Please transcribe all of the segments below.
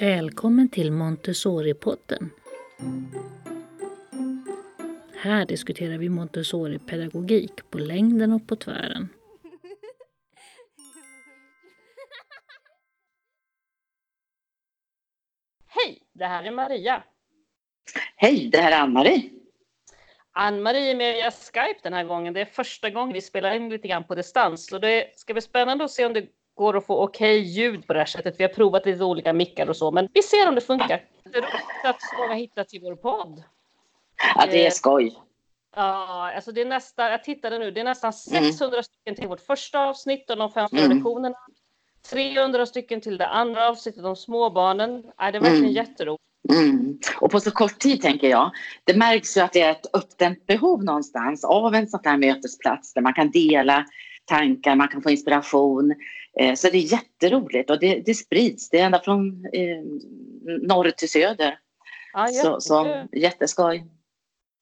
Välkommen till Montessori-podden. Här diskuterar vi Montessori-pedagogik på längden och på tvären. Hej, det här är Maria. Hej, det här är Ann-Marie. Ann-Marie är med via Skype den här gången. Det är första gången vi spelar in lite grann på distans. Så det ska bli spännande att se om det går att få okej okay ljud på det här sättet. Vi har provat lite olika mickar och så, men vi ser om det funkar. Det är roligt att så många hittat till vår podd. Ja, det är skoj. Ja, alltså det är nästan, jag tittade nu, det är nästan 600 mm. stycken till vårt första avsnitt och de fem mm. lektionerna. 300 stycken till det andra avsnittet om småbarnen. Ja, det är verkligen mm. jätteroligt. Mm. Och på så kort tid tänker jag. Det märks ju att det är ett uppdämt behov någonstans av en sån här mötesplats där man kan dela tankar, man kan få inspiration. Eh, så det är jätteroligt och det, det sprids. Det är ända från eh, norr till söder. Ja, så, så jätteskoj.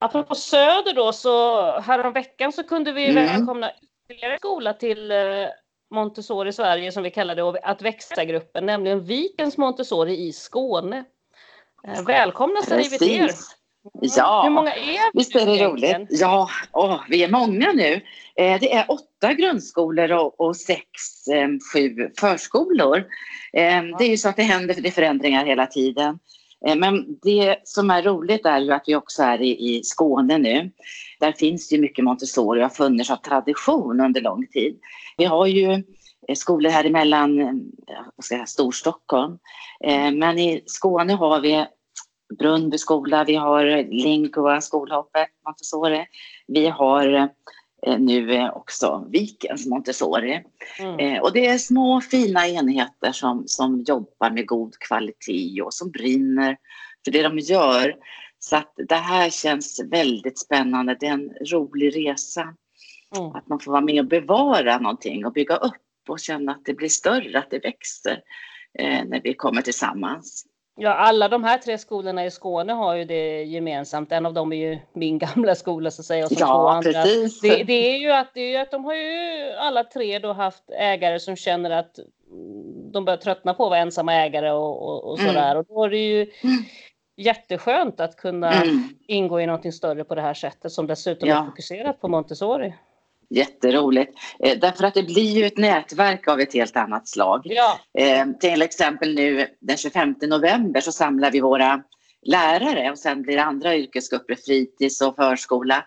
Apropå söder då så häromveckan så kunde vi mm. välkomna ytterligare skola till eh, Montessori Sverige som vi kallar det, att växa-gruppen, nämligen Vikens Montessori i Skåne. Eh, välkomna säger vi till er. Ja, Hur många är vi? Visst är det roligt? Ja, åh, vi är många nu. Eh, det är åtta grundskolor och, och sex, eh, sju förskolor. Eh, det är ju så att det händer förändringar hela tiden. Eh, men det som är roligt är ju att vi också är i, i Skåne nu. Där finns det mycket Montessori och har funnits av tradition under lång tid. Vi har ju eh, skolor här emellan eh, vad ska jag, Storstockholm. Men i Skåne har vi Brunnby skola, vi har Lingua skolhoppet, Montessori. Vi har nu också Vikens Montessori. Mm. Och det är små fina enheter som, som jobbar med god kvalitet och som brinner för det de gör. Så att det här känns väldigt spännande. Det är en rolig resa. Mm. Att man får vara med och bevara någonting och bygga upp och känna att det blir större, att det växer eh, när vi kommer tillsammans. Ja, alla de här tre skolorna i Skåne har ju det gemensamt. En av dem är ju min gamla skola så att säga. Och ja, två andra. precis. Det, det, är ju att, det är ju att de har ju alla tre då haft ägare som känner att de börjar tröttna på att vara ensamma ägare och, och, och sådär. Mm. Och då är det ju mm. jätteskönt att kunna mm. ingå i någonting större på det här sättet som dessutom ja. är fokuserat på Montessori. Jätteroligt. Eh, därför att det blir ju ett nätverk av ett helt annat slag. Ja. Eh, till exempel nu den 25 november så samlar vi våra lärare och sen blir det andra yrkesgrupper, fritids och förskola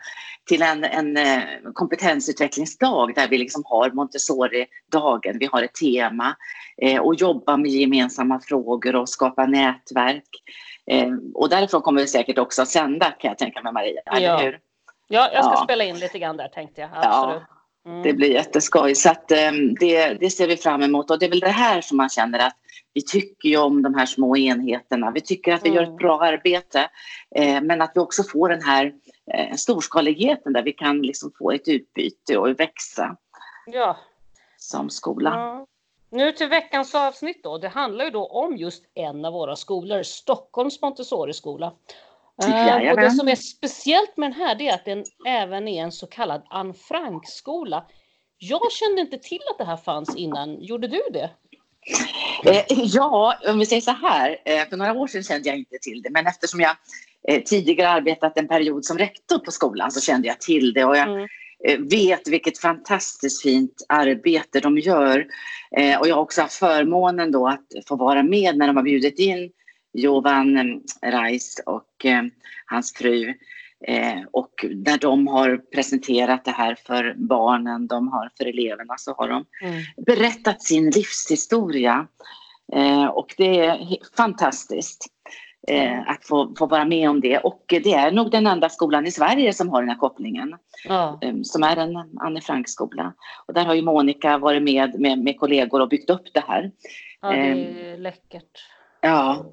till en, en eh, kompetensutvecklingsdag där vi liksom har Montessori-dagen. Vi har ett tema eh, och jobbar med gemensamma frågor och skapa nätverk. Eh, och därifrån kommer vi säkert också att sända kan jag tänka mig Maria, ja. eller hur? Ja, jag ska ja. spela in lite grann där tänkte jag. Absolut. Ja, mm. Det blir jätteskoj. Så att, um, det, det ser vi fram emot. Och det är väl det här som man känner att vi tycker ju om de här små enheterna. Vi tycker att vi mm. gör ett mm. bra arbete. Eh, men att vi också får den här eh, storskaligheten där vi kan liksom få ett utbyte och växa. Ja. Som skola. Ja. Nu till veckans avsnitt då. Det handlar ju då om just en av våra skolor, Stockholms Montessori-skola. Uh, och det som är speciellt med den här det är att den även är en så kallad Anne Frank-skola. Jag kände inte till att det här fanns innan. Gjorde du det? Eh, ja, om vi säger så här. Eh, för några år sedan kände jag inte till det. Men eftersom jag eh, tidigare arbetat en period som rektor på skolan så kände jag till det. Och jag mm. Eh, vet vilket fantastiskt fint arbete de gör. Eh, och jag har också haft förmånen då att få vara med när de har bjudit in Jovan eh, Reis och eh, hans fru. Eh, och när de har presenterat det här för barnen, de har för eleverna, så har de mm. berättat sin livshistoria. och det är fantastiskt att få, få vara med om det. Och det är nog den enda skolan i Sverige som har den här kopplingen. Ja. Som är en Anne Frank-skola. Och där har ju Monica varit med, med med kollegor och byggt upp det här. Ja, det är läckert. Ja,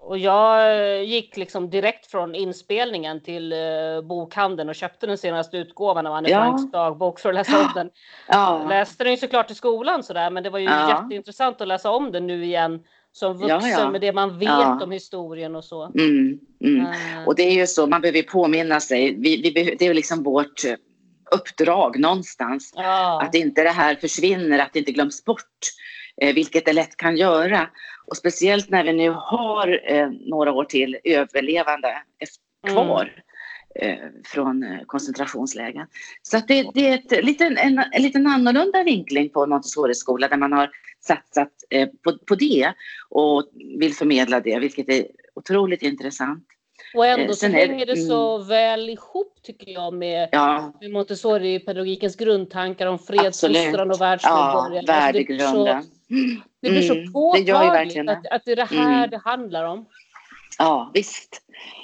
och jag gick liksom direkt från inspelningen till uh, bokhandeln och köpte den senaste utgåvan av Anne ja. Franks dagbok för att läsa om den. Ja. Läste den ju såklart i skolan sådär, men det var ju ja. jätteintressant att läsa om den nu igen som vuxen ja, ja. med det man vet om historien och så. Mm, mm. Uh. Och det är ju så, man behöver påminna sig. Vi, vi det är ju liksom vårt uppdrag någonstans. Att inte det här försvinner, att det inte glöms bort. Eh, vilket det lätt kan göra. Och speciellt när vi nu har eh, några år till överlevande kvar. Mm. Från koncentrationslägen. Så det, det är ett, lite, en, en liten annorlunda vinkling på Montessori-skola där man har satsat på, på det och vill förmedla det, vilket är otroligt intressant. Och ändå så hänger det så mm. väl ihop tycker jag med, ja. med Montessori-pedagogikens grundtankar om fredsfostran och världsmedborgare. Ja, värdegrunden. Alltså det blir blir så påtagligt mm, att, att det är det här mm. det handlar om. Ja, visst.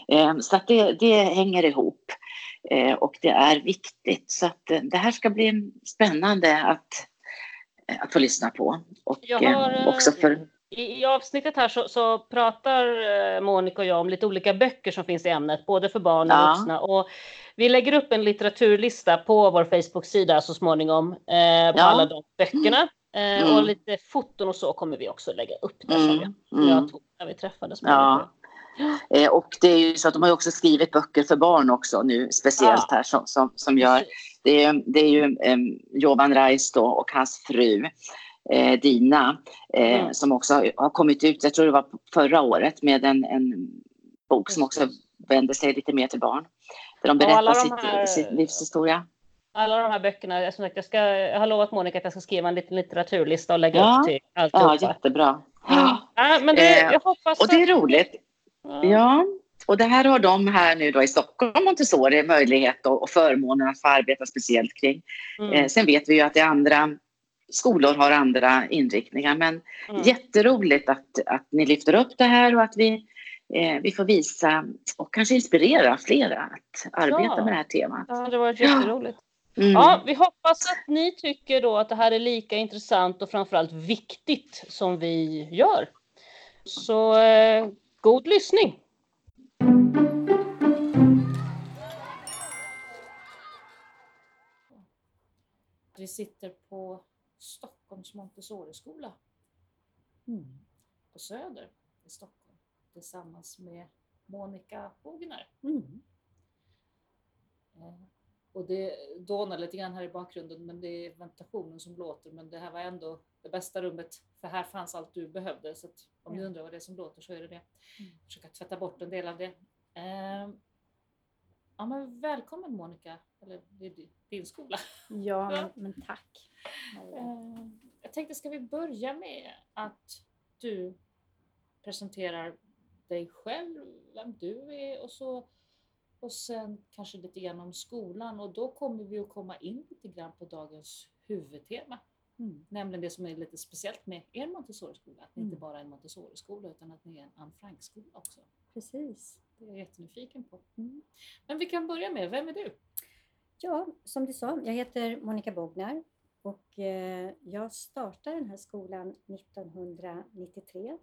Ehm, så att det, det hänger ihop ehm, och det är viktigt. Så att eh, det här ska bli spännande att, eh, att få lyssna på. Och har, ehm, också för... I avsnittet här så, så, pratar eh, Monica och jag om lite olika böcker som finns i ämnet, både för barn och ja. vuxna. Och vi lägger upp en litteraturlista på vår Facebook-sida så småningom eh, på ja. alla de böckerna. Eh, mm. Och lite foton och så kommer vi också lägga upp där mm. som jag, mm. jag tog när vi träffades. Ja. Eh, och det är ju så att de har också skrivit böcker för barn också nu speciellt ja. här som, som, som gör. Det är, det är ju eh, Jovan Reis då och hans fru eh, Dina eh, mm. som också har, har, kommit ut, jag tror det var förra året med en, en bok som också vänder sig lite mer till barn. Där de berättar de sitt, här... sitt livshistoria alla de här böckerna, som sagt, jag, ska, jag har lovat Monica att jag ska skriva en liten litteraturlista och lägga ja. upp till alltihopa. Ja, jättebra. Ja. ja men det, jag hoppas och det är roligt. Ja. och det här har de här nu då i Stockholm, Montessori, möjlighet och, och förmånen att få arbeta speciellt kring. Mm. Eh, sen vet vi ju att det andra skolor har andra inriktningar, men mm. jätteroligt att, att ni lyfter upp det här och att vi, eh, vi får visa och kanske inspirera flera att arbeta ja. med det här temat. Ja, det var jätteroligt. Mm. Ja, vi hoppas att ni tycker då att det här är lika intressant och framförallt viktigt som vi gör. Så eh, God lyssning! Vi sitter på Stockholms Montessori-skola mm. på Söder i Stockholm tillsammans med Monica Bogner. Mm. Och det dånar lite grann här i bakgrunden men det är ventilationen som låter men det här var ändå det bästa rummet för här fanns allt du behövde så om ni undrar vad det är som låter så är det det. Mm. Försöka tvätta bort en del av det. Eh, ja, men välkommen Monica, eller det är din skola. Ja, men, men tack. Eh, jag tänkte ska vi börja med att du presenterar dig själv, vem du är och så och sen kanske lite grann om skolan och då kommer vi att komma in lite grann på dagens huvudtema. Mm. Nämligen det som är lite speciellt med er Montessori-skola, att ni mm. inte bara är en Montessori-skola utan att ni är en Anne Frank-skola också. Precis. Det är jag jättenyfiken på. Mm. Men vi kan börja med, vem är du? Ja, som du sa, jag heter Monica Bognar och eh, jag startade den här skolan 1993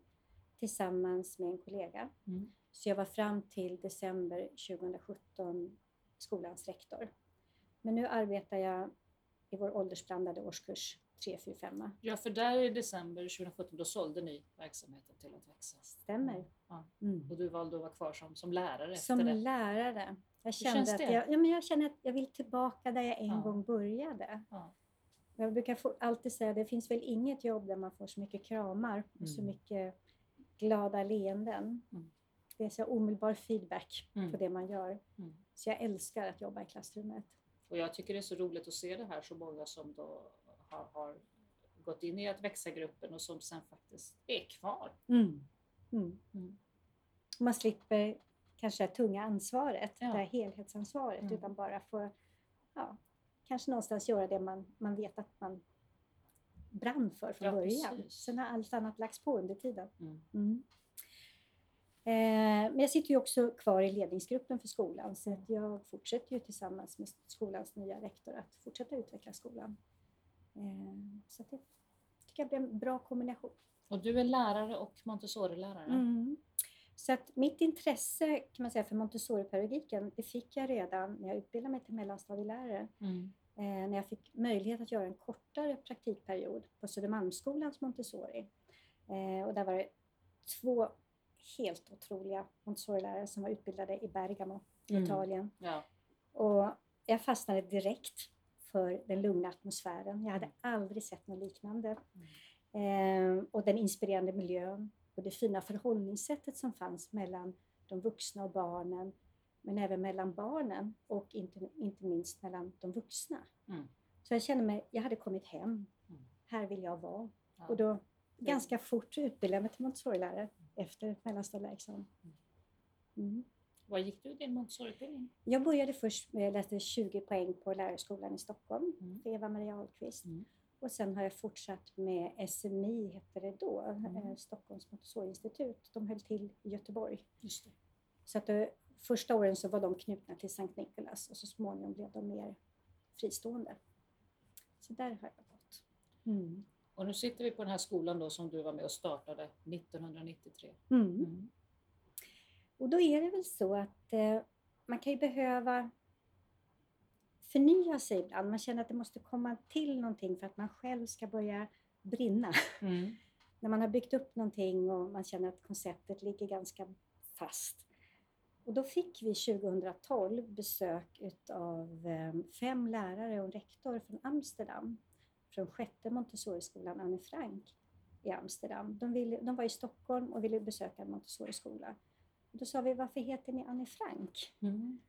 tillsammans med en kollega. Mm. Så jag var fram till december 2017 skolans rektor. Men nu arbetar jag i vår åldersblandade årskurs 3, 4, 5. Ja, för där i december 2017 då sålde ni verksamheten till att växa. Stämmer. Ja. Mm. Och du valde att vara kvar som, som lärare som efter det? Som lärare. Jag kände, att jag, ja, men jag kände att jag vill tillbaka där jag en ja. gång började. Ja. Jag brukar få, alltid säga att det finns väl inget jobb där man får så mycket kramar och mm. så mycket glada leenden. Mm. Det är så omedelbar feedback mm. på det man gör. Mm. Så jag älskar att jobba i klassrummet. Och jag tycker det är så roligt att se det här så många som då har, har gått in i att växa-gruppen och som sen faktiskt är kvar. Mm. Mm. Mm. Man slipper kanske det tunga ansvaret, ja. det här helhetsansvaret, mm. utan bara få ja, kanske någonstans göra det man, man vet att man brann för från ja, början. Precis. Sen har allt annat lagts på under tiden. Mm. Mm. Eh, men jag sitter ju också kvar i ledningsgruppen för skolan så att jag fortsätter ju tillsammans med skolans nya rektor att fortsätta utveckla skolan. Eh, så det tycker jag blir en bra kombination. Och du är lärare och Montessori-lärare? Mm. Så att mitt intresse kan man säga för Montessori-pedagogiken det fick jag redan när jag utbildade mig till mellanstadielärare. Mm. Eh, när jag fick möjlighet att göra en kortare praktikperiod på Södermalmsskolans Montessori. Och där var det två helt otroliga Montessori-lärare som var utbildade i Bergamo i mm. Italien. Ja. Och jag fastnade direkt för den lugna atmosfären. Jag hade aldrig sett något liknande. Mm. Eh, och den inspirerande miljön och det fina förhållningssättet som fanns mellan de vuxna och barnen, men även mellan barnen och inte, inte minst mellan de vuxna. Mm. Så jag kände mig, jag hade kommit hem. Mm. Här vill jag vara. Ja. Och då ganska fort utbildade jag mig till Montessori-lärare efter mellanstadieexamen. Mm. Var gick du din Montessori-utbildning? Jag började först med att läsa 20 poäng på Lärarhögskolan i Stockholm mm. för Eva-Maria Ahlqvist. Mm. Och sen har jag fortsatt med SMI, hette det då, mm. eh, Stockholms Montessori-institut. De höll till i Göteborg. Just det. Så att det, eh, första åren så var de knutna till Sankt Nikolas och så småningom blev de mer fristående. Så där har jag gått. Mm. Och nu sitter vi på den här skolan då som du var med och startade 1993. Mm. Mm. Och då är det väl så att eh, man kan ju behöva förnya sig ibland. Man känner att det måste komma till någonting för att man själv ska börja brinna. Mm. När man har byggt upp någonting och man känner att konceptet ligger ganska fast. Och då fick vi 2012 besök av eh, fem lärare och en rektor från Amsterdam, från sjätte Montessori-skolan Anne Frank i Amsterdam. De, ville, de var i Stockholm och ville besöka en Montessori-skola. Då sa vi, varför heter ni Anne Frank? Mm.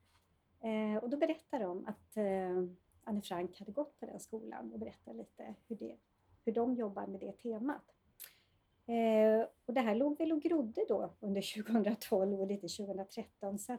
Eh, och då berättade de att eh, Anne Frank hade gått på den skolan och berättade lite hur, det, hur de jobbar med det temat. Eh, och det här låg väl och grodde då under 2012 och lite 2013. Så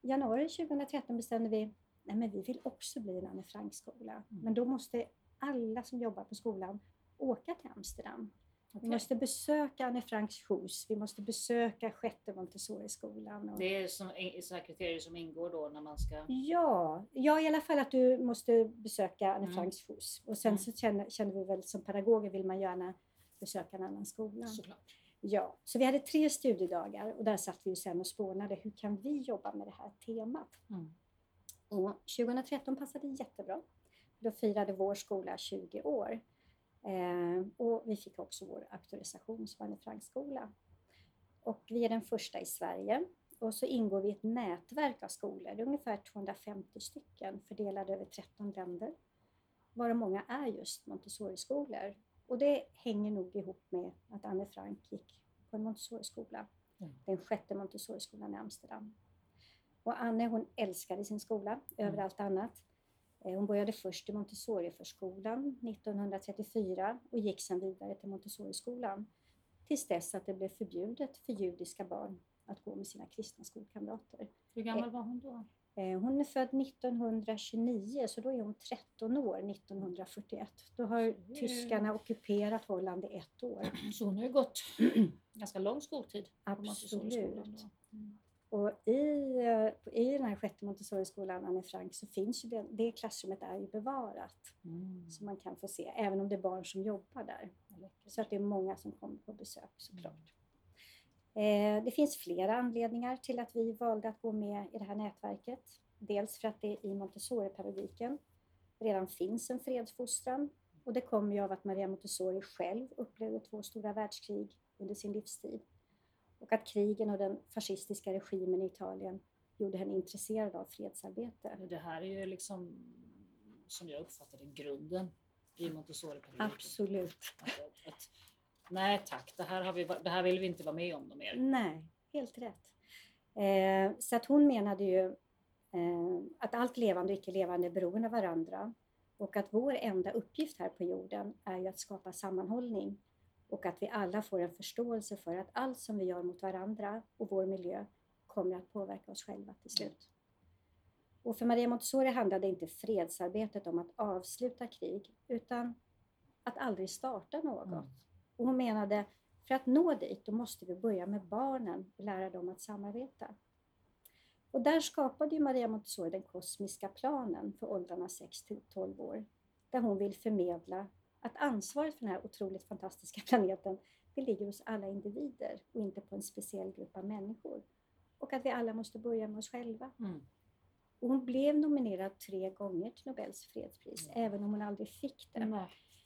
januari 2013 bestämde vi nej men vi vill också bli en Anne Frank-skola. Mm. Men då måste alla som jobbar på skolan åka till Amsterdam Okay. Vi måste besöka Anne Franks hus, vi måste besöka sjätte Montessori-skolan. Och... Det är sådana kriterier som ingår då när man ska... Ja, ja, i alla fall att du måste besöka Anne mm. Franks hus. Och sen mm. så känner, känner, vi väl som pedagoger vill man gärna besöka en annan skola. Såklart. Ja, så vi hade tre studiedagar och där satt vi sen och spånade hur kan vi jobba med det här temat. Mm. Och 2013 passade jättebra. Då firade vår skola 20 år. Eh, och vi fick också vår auktorisation som Anne Frank skola. Och vi är den första i Sverige. Och så ingår vi i ett nätverk av skolor, ungefär 250 stycken fördelade över 13 länder. Varav många är just Montessori-skolor. Och det hänger nog ihop med att Anne Frank gick på en Montessori-skola. Mm. Den sjätte Montessori-skolan i Amsterdam. Och Anne hon älskade sin skola mm. över allt annat. Eh, hon började först i Montessoriförskolan 1934 och gick sedan vidare till Montessoriskolan tills dess att det blev förbjudet för judiska barn att gå med sina kristna skolkamrater. Hur gammal var hon då? Eh, hon är född 1929, så då är hon 13 år 1941. Då har mm. tyskarna ockuperat Holland i ett år. Så hon har ju gått ganska lång skoltid. Absolut. Och i, eh, i den här sjätte Montessori-skolan, Anne Frank, så finns ju det, det klassrummet är ju bevarat. Mm. Så man kan få se, även om det är barn som jobbar där. Så att det är många som kommer på besök såklart. Mm. Eh, det finns flera anledningar till att vi valde att gå med i det här nätverket. Dels för att det i Montessori-pedagogiken redan finns en fredsfostran och det kommer ju av att Maria Montessori själv upplevde två stora världskrig under sin livstid och att krigen och den fascistiska regimen i Italien gjorde henne intresserad av fredsarbete. Det här är ju liksom, som jag uppfattar det, grunden i Montessori-pedagogiken. Absolut. Att, att, nej tack, det här, har vi, det här vill vi inte vara med om mer. Nej, helt rätt. Eh, så att hon menade ju eh, att allt levande och icke levande är beroende av varandra och att vår enda uppgift här på jorden är ju att skapa sammanhållning och att vi alla får en förståelse för att allt som vi gör mot varandra och vår miljö kommer att påverka oss själva till slut. Och för Maria Montessori handlade inte fredsarbetet om att avsluta krig utan att aldrig starta något. Mm. Och hon menade för att nå dit då måste vi börja med barnen och lära dem att samarbeta. Och där skapade Maria Montessori den kosmiska planen för åldrarna 6 till 12 år där hon vill förmedla att ansvaret för den här otroligt fantastiska planeten, det ligger hos alla individer och inte på en speciell grupp av människor. Och att vi alla måste börja med oss själva. Mm. Och hon blev nominerad tre gånger till Nobels fredspris, mm. även om hon aldrig fick det. Mm.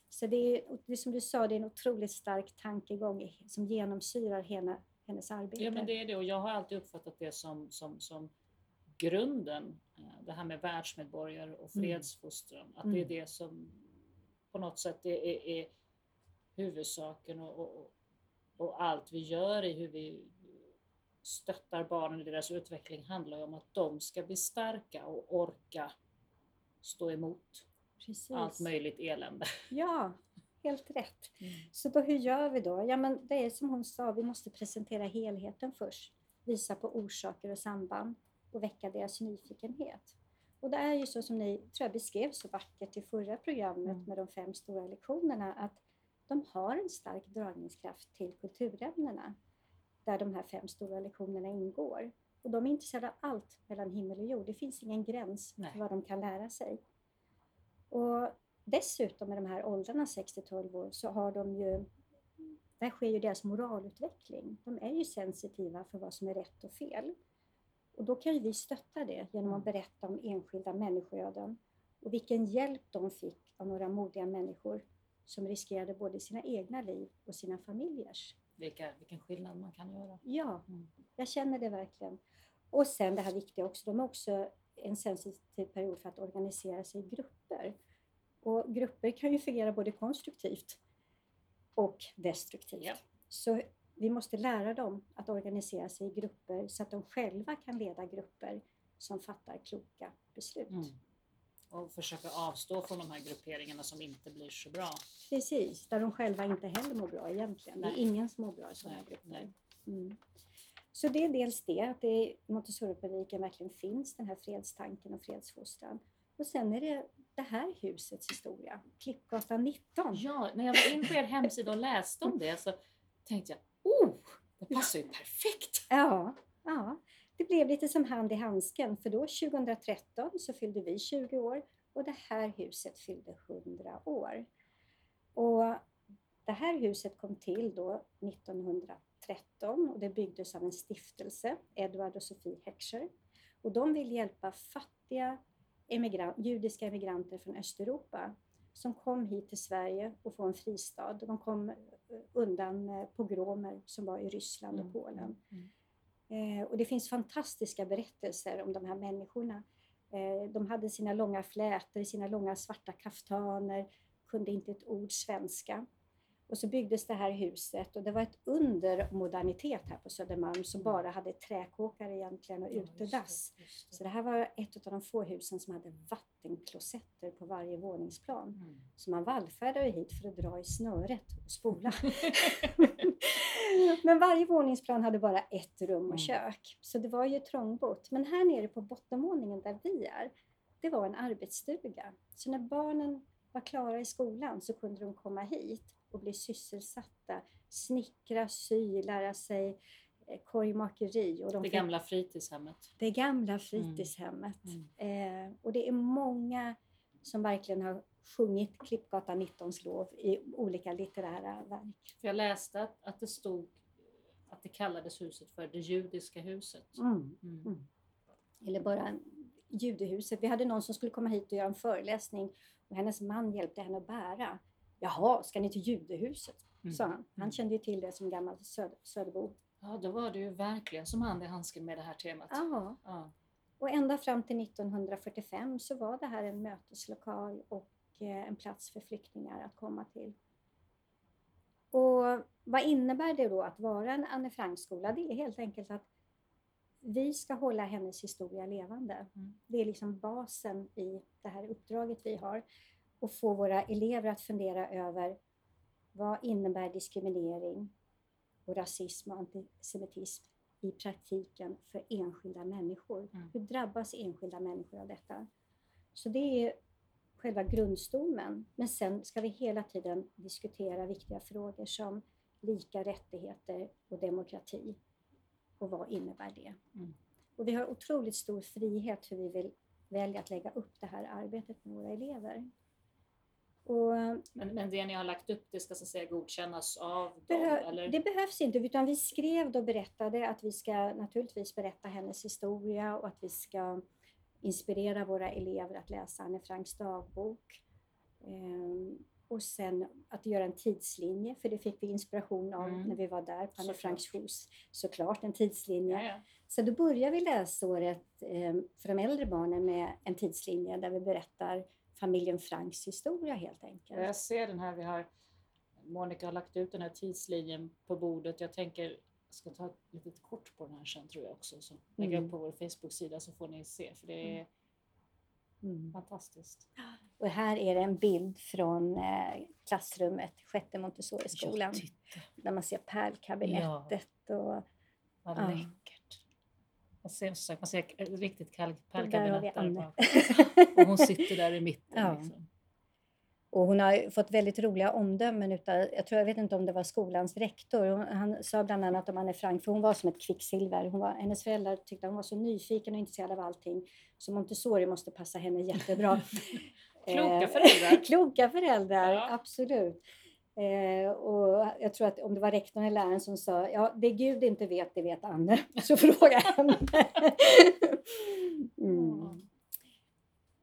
Så det är, det är som du sa, det är en otroligt stark tankegång som genomsyrar hela hennes arbete. Ja, men det är det. Och jag har alltid uppfattat det som, som, som grunden, eh, det här med världsmedborgare och mm. fredsfostran, att det är mm. det som på något sätt är, är, huvudsaken och, och, och allt vi gör i hur vi stöttar barnen i deras utveckling handlar ju om att de ska bli starka och orka stå emot Precis. allt möjligt elände. Ja, helt rätt. Mm. Så då hur gör vi då? Ja, men det är som hon sa, vi måste presentera helheten först. Visa på orsaker och samband och väcka deras nyfikenhet. Och det är ju så som ni tror jag beskrev så vackert i förra programmet mm. med de fem stora lektionerna, att de har en stark dragningskraft till kulturämnena där de här fem stora lektionerna ingår. Och de är intresserade av allt mellan himmel och jord. Det finns ingen gräns Nej. för vad de kan lära sig. Och dessutom med de här åldrarna 6 till 12 år så har de ju där sker ju deras moralutveckling. De är ju sensitiva för vad som är rätt och fel. Och då kan vi stötta det genom att mm. berätta om enskilda människoöden och vilken hjälp de fick av några modiga människor som riskerade både sina egna liv och sina familjers. Vilka, vilken skillnad man kan göra. Ja, mm. jag känner det verkligen. Och sen det här viktiga också, de är också en sensitiv period för att organisera sig i grupper. Och grupper kan ju fungera både konstruktivt och destruktivt. Ja. Så vi måste lära dem att organisera sig i grupper så att de själva kan leda grupper som fattar kloka beslut. Mm. Och försöka avstå från de här grupperingarna som inte blir så bra. Precis, där de själva inte heller mår bra egentligen. Nej. Det är ingen som mår bra i sådana grupper. Mm. Så det är dels det, att det i Montessoripedagogiken verkligen finns den här fredstanken och fredsfostran. Och sen är det det här husets historia, Klippgatan 19. Ja, när jag var in på er hemsida och läste om det så tänkte jag, oh, det passar ju perfekt! Ja, ja. Det blev lite som hand i handsken, för då 2013 så fyllde vi 20 år och det här huset fyllde 100 år. Och det här huset kom till då 1913 och det byggdes av en stiftelse, Edward och Sofie Heckscher. Och de vill hjälpa fattiga emigrant, judiska emigranter från Östeuropa som kom hit till Sverige och få en fristad. De kom undan eh, pogromer som var i Ryssland och mm, Polen. Mm. mm. Eh, och det finns fantastiska berättelser om de här människorna. Eh, de hade sina långa flätor, sina långa svarta kaftaner, kunde inte ett ord svenska. Och så byggdes det här huset och det var ett under modernitet här på Södermalm som mm. bara hade träkåkar egentligen och utedass. Så det här var ett av de få husen som hade vattenklosetter på varje våningsplan. Mm. Så man vallfärdade hit för att dra i snöret och spola. Men varje våningsplan hade bara ett rum och mm. kök. Så det var ju trångbott. Men här nere på bottenvåningen där vi är, det var en arbetsstuga. Så när barnen var klara i skolan så kunde de komma hit och bli sysselsatta, snickra, sy, lära sig eh, korgmakeri. Och de det gamla fritidshemmet. Det gamla fritidshemmet. Mm. Mm. Eh, och det är många som verkligen har sjungit Klippgatan 19s lov i olika litterära verk. För jag läste att, att det stod att det kallades huset för det judiska huset. Mm. mm. mm. Eller bara judehuset. Vi hade någon som skulle komma hit och göra en föreläsning och hennes man hjälpte henne att bära. Jaha, ska ni till judehuset? Mm. sa han. Han kände ju till det som gammal söd söderbo. Ja, då var det ju verkligen som hand i handsken med det här temat. Aha. Ja. Och ända fram till 1945 så var det här en möteslokal och en plats för flyktingar att komma till. Och vad innebär det då att vara en Anne Frank-skola? Det är helt enkelt att vi ska hålla hennes historia levande. Mm. Det är liksom basen i det här uppdraget vi har och få våra elever att fundera över vad innebär diskriminering och rasism och antisemitism i praktiken för enskilda människor? Mm. Hur drabbas enskilda människor av detta? Så det är själva grundstommen. Men sen ska vi hela tiden diskutera viktiga frågor som lika rättigheter och demokrati. Och vad innebär det? Mm. Och vi har otroligt stor frihet hur vi vill välja att lägga upp det här arbetet med våra elever. Och, men, men det ni har lagt upp, det ska så att säga godkännas av behö, dem? Eller? Det behövs inte, utan vi skrev och berättade att vi ska naturligtvis berätta hennes historia och att vi ska inspirera våra elever att läsa Anne Franks dagbok. Ehm, och sen att göra en tidslinje, för det fick vi inspiration av mm. när vi var där på Anne Franks hus. Såklart en tidslinje. Ja, ja. Så då börjar vi läsåret eh, för de äldre barnen med en tidslinje där vi berättar familjen Franks historia helt enkelt. Jag ser den här, vi har Monica har lagt ut den här tidslinjen på bordet. Jag tänker, ska ta ett litet kort på den här sen tror jag också. Så lägga upp mm. på vår Facebook-sida så får ni se. För det är mm. fantastiskt. Och här är det en bild från eh, klassrummet, sjätte Montessori-skolan. Där man ser pärlkabinettet. Ja. Och, Vad ja. läckert. Man ser, man ser riktigt pärlkabinett där, där Och hon sitter där i mitten. Ja. Liksom. Och hon har fått väldigt roliga omdömen utav, jag tror jag vet inte om det var skolans rektor. Han sa bland annat om Anne Frank, för hon var som ett kvicksilver. Hon var, hennes föräldrar tyckte hon var så nyfiken och intresserad av allting. Så Montessori måste passa henne jättebra. Kloka eh, föräldrar. Kloka föräldrar, ja. absolut. Eh, och jag tror att om det var rektorn eller läraren som sa, ja det Gud inte vet, det vet Anne. Så fråga henne. mm.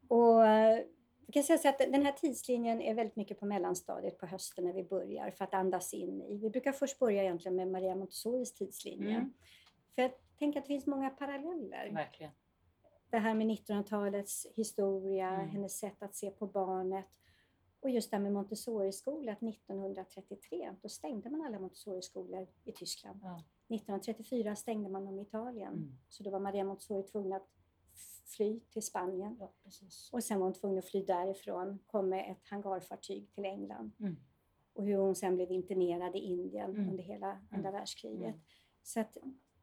Och jag kan säga att den här tidslinjen är väldigt mycket på mellanstadiet på hösten när vi börjar för att andas in i. Vi brukar först börja egentligen med Maria Montessoris tidslinje. Mm. För jag tänker att det finns många paralleller. Verkligen. Det här med 1900-talets historia, mm. hennes sätt att se på barnet. Och just det här med Montessori-skola, 1933, då stängde man alla Montessori-skolor i Tyskland. Ja. 1934 stängde man dem i Italien. Mm. Så då var Maria Montessori tvungen att fly till Spanien. Ja, och sen var hon tvungen att fly därifrån, kom med ett hangarfartyg till England. Mm. Och hur hon sen blev internerad i Indien mm. under hela mm. andra världskriget. Mm. Så att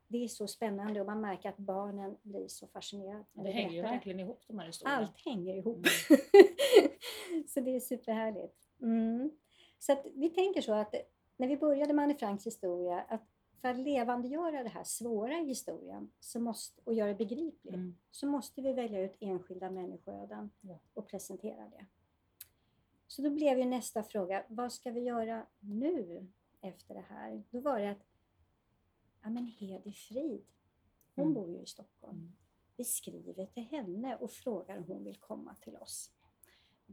det är så spännande och man märker att barnen blir så fascinerade. Det, det hänger ju verkligen ihop de här historierna. Allt hänger ihop. Mm. så det är superhärligt. Så att vi tänker så att när vi började med Anne Franks historia, att för att levandegöra det här svåra i historien så måste, och göra det begripligt mm. så måste vi välja ut enskilda människoöden ja. och presentera det. Så då blev ju nästa fråga, vad ska vi göra nu efter det här? Då var det att, ja men Hedi Frid, hon mm. bor ju i Stockholm. Mm. Vi skriver till henne och frågar om hon vill komma till oss.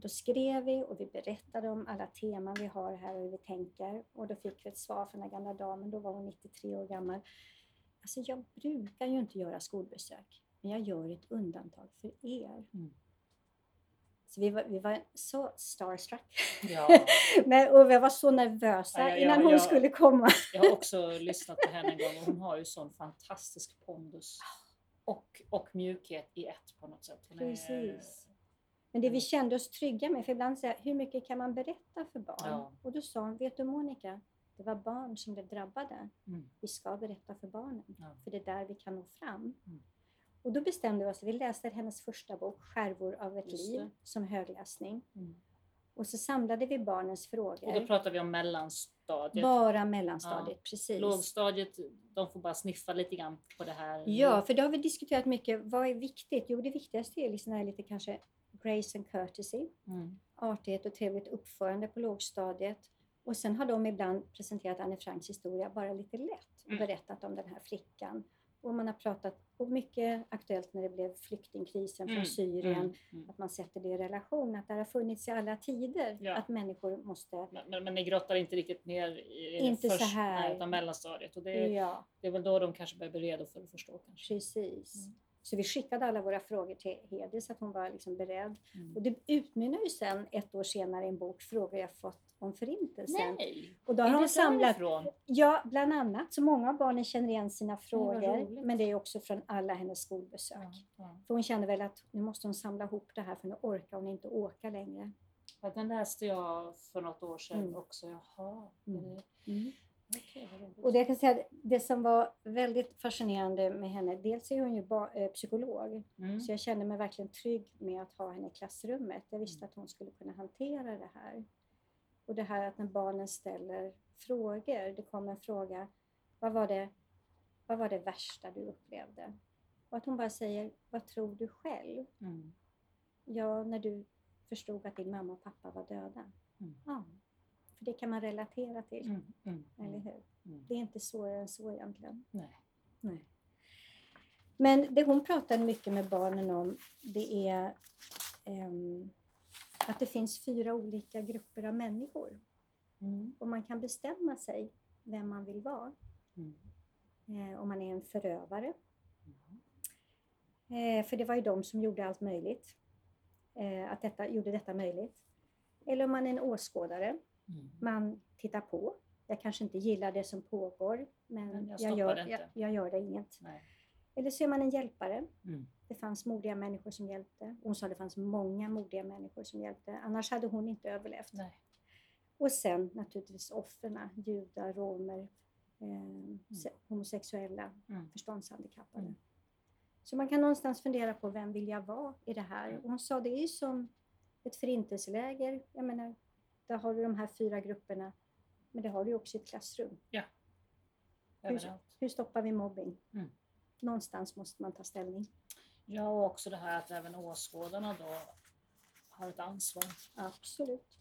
Då skrev vi och vi berättade om alla teman vi har här och hur vi tänker. Och då fick vi ett svar från den gamla damen, då var hon 93 år gammal. Alltså jag brukar ju inte göra skolbesök, men jag gör ett undantag för er. Mm. Så vi var, vi var så starstruck. Ja. men, och vi var så nervösa ja, ja, innan hon skulle komma. jag har också lyssnat på henne en gång och hon har ju sån fantastisk pondus och, och mjukhet i ett på något sätt. Hon Precis. Men det vi kände oss trygga med, för ibland säger hur mycket kan man berätta för barn? Ja. Och då sa hon, vet du Monica, det var barn som blev drabbade. Mm. Vi ska berätta för barnen, ja. för det är där vi kan nå fram. Mm. Och då bestämde vi oss, vi läste hennes första bok, Skärvor av ett liv, som högläsning. Mm. Och så samlade vi barnens frågor. Och då pratar vi om mellanstadiet? Bara mellanstadiet, ja. precis. Lågstadiet, de får bara sniffa lite grann på det här? Ja, för det har vi diskuterat mycket. Vad är viktigt? Jo, det viktigaste är liksom lite kanske grace and courtesy, mm. artighet och trevligt uppförande på lågstadiet. Och sen har de ibland presenterat Anne Franks historia bara lite lätt och mm. berättat om den här flickan. Och man har pratat, och mycket aktuellt när det blev flyktingkrisen från mm. Syrien, mm. mm. att man sätter det i relation, att det har funnits i alla tider, ja. att människor måste... Men, men, men ni grottar inte riktigt ner i inte först, så här. Nej, utan mellanstadiet. Och det, ja. det är väl då de kanske börjar bli redo för att förstå. Kanske. Precis. Så vi skickade alla våra frågor till Hedi så att hon var liksom beredd. Mm. Och det utmynnar ju sen ett år senare i en bok, Frågor jag fått om Förintelsen. Nej! Och då har det samlat, därifrån? Ja, bland annat. Så många av barnen känner igen sina frågor. Men det är också från alla hennes skolbesök. Ja, ja. För hon kände väl att nu måste hon samla ihop det här för nu orkar hon inte åka längre. Ja, den läste jag för något år sedan mm. också. Jaha. Mm. Mm. Och det, jag kan säga, det som var väldigt fascinerande med henne, dels är hon ju eh, psykolog, mm. så jag kände mig verkligen trygg med att ha henne i klassrummet. Jag visste att hon skulle kunna hantera det här. Och det här att när barnen ställer frågor, det kommer en fråga, vad var det, vad var det värsta du upplevde? Och att hon bara säger, vad tror du själv? Mm. Ja, när du förstod att din mamma och pappa var döda. Mm. Ja, för det kan man relatera till. Mm, mm, mm, eller hur? Mm. Det är inte svårare än så egentligen. Nej. Nej. Men det hon pratar mycket med barnen om det är um, att det finns fyra olika grupper av människor. Mm. Och man kan bestämma sig vem man vill vara. Mm. Eh, om man är en förövare. Eh, för det var ju de som gjorde allt möjligt. Eh, att detta, gjorde detta möjligt. Eller om man är en åskådare. Mm. Man titta på. Jag kanske inte gillar det som pågår, men, men jag, jag, gör, jag, jag, gör det inget. Nej. Eller så är man en hjälpare. Mm. Det fanns modiga människor som hjälpte. Hon sa att det fanns många modiga människor som hjälpte. Annars hade hon inte överlevt. Nej. Och sen naturligtvis offren, judar, romer, eh, mm. homosexuella, mm. förståndshandikappade. Mm. Så man kan någonstans fundera på vem vill jag vara i det här? Och hon sa det är ju som ett förintelseläger. Jag menar, där har du de här fyra grupperna, men det har du också i ett klassrum. Ja. Hur, hur stoppar vi mobbing? Mm. Någonstans måste man ta ställning. Ja, och också det här att även åskådarna då har ett ansvar. Absolut.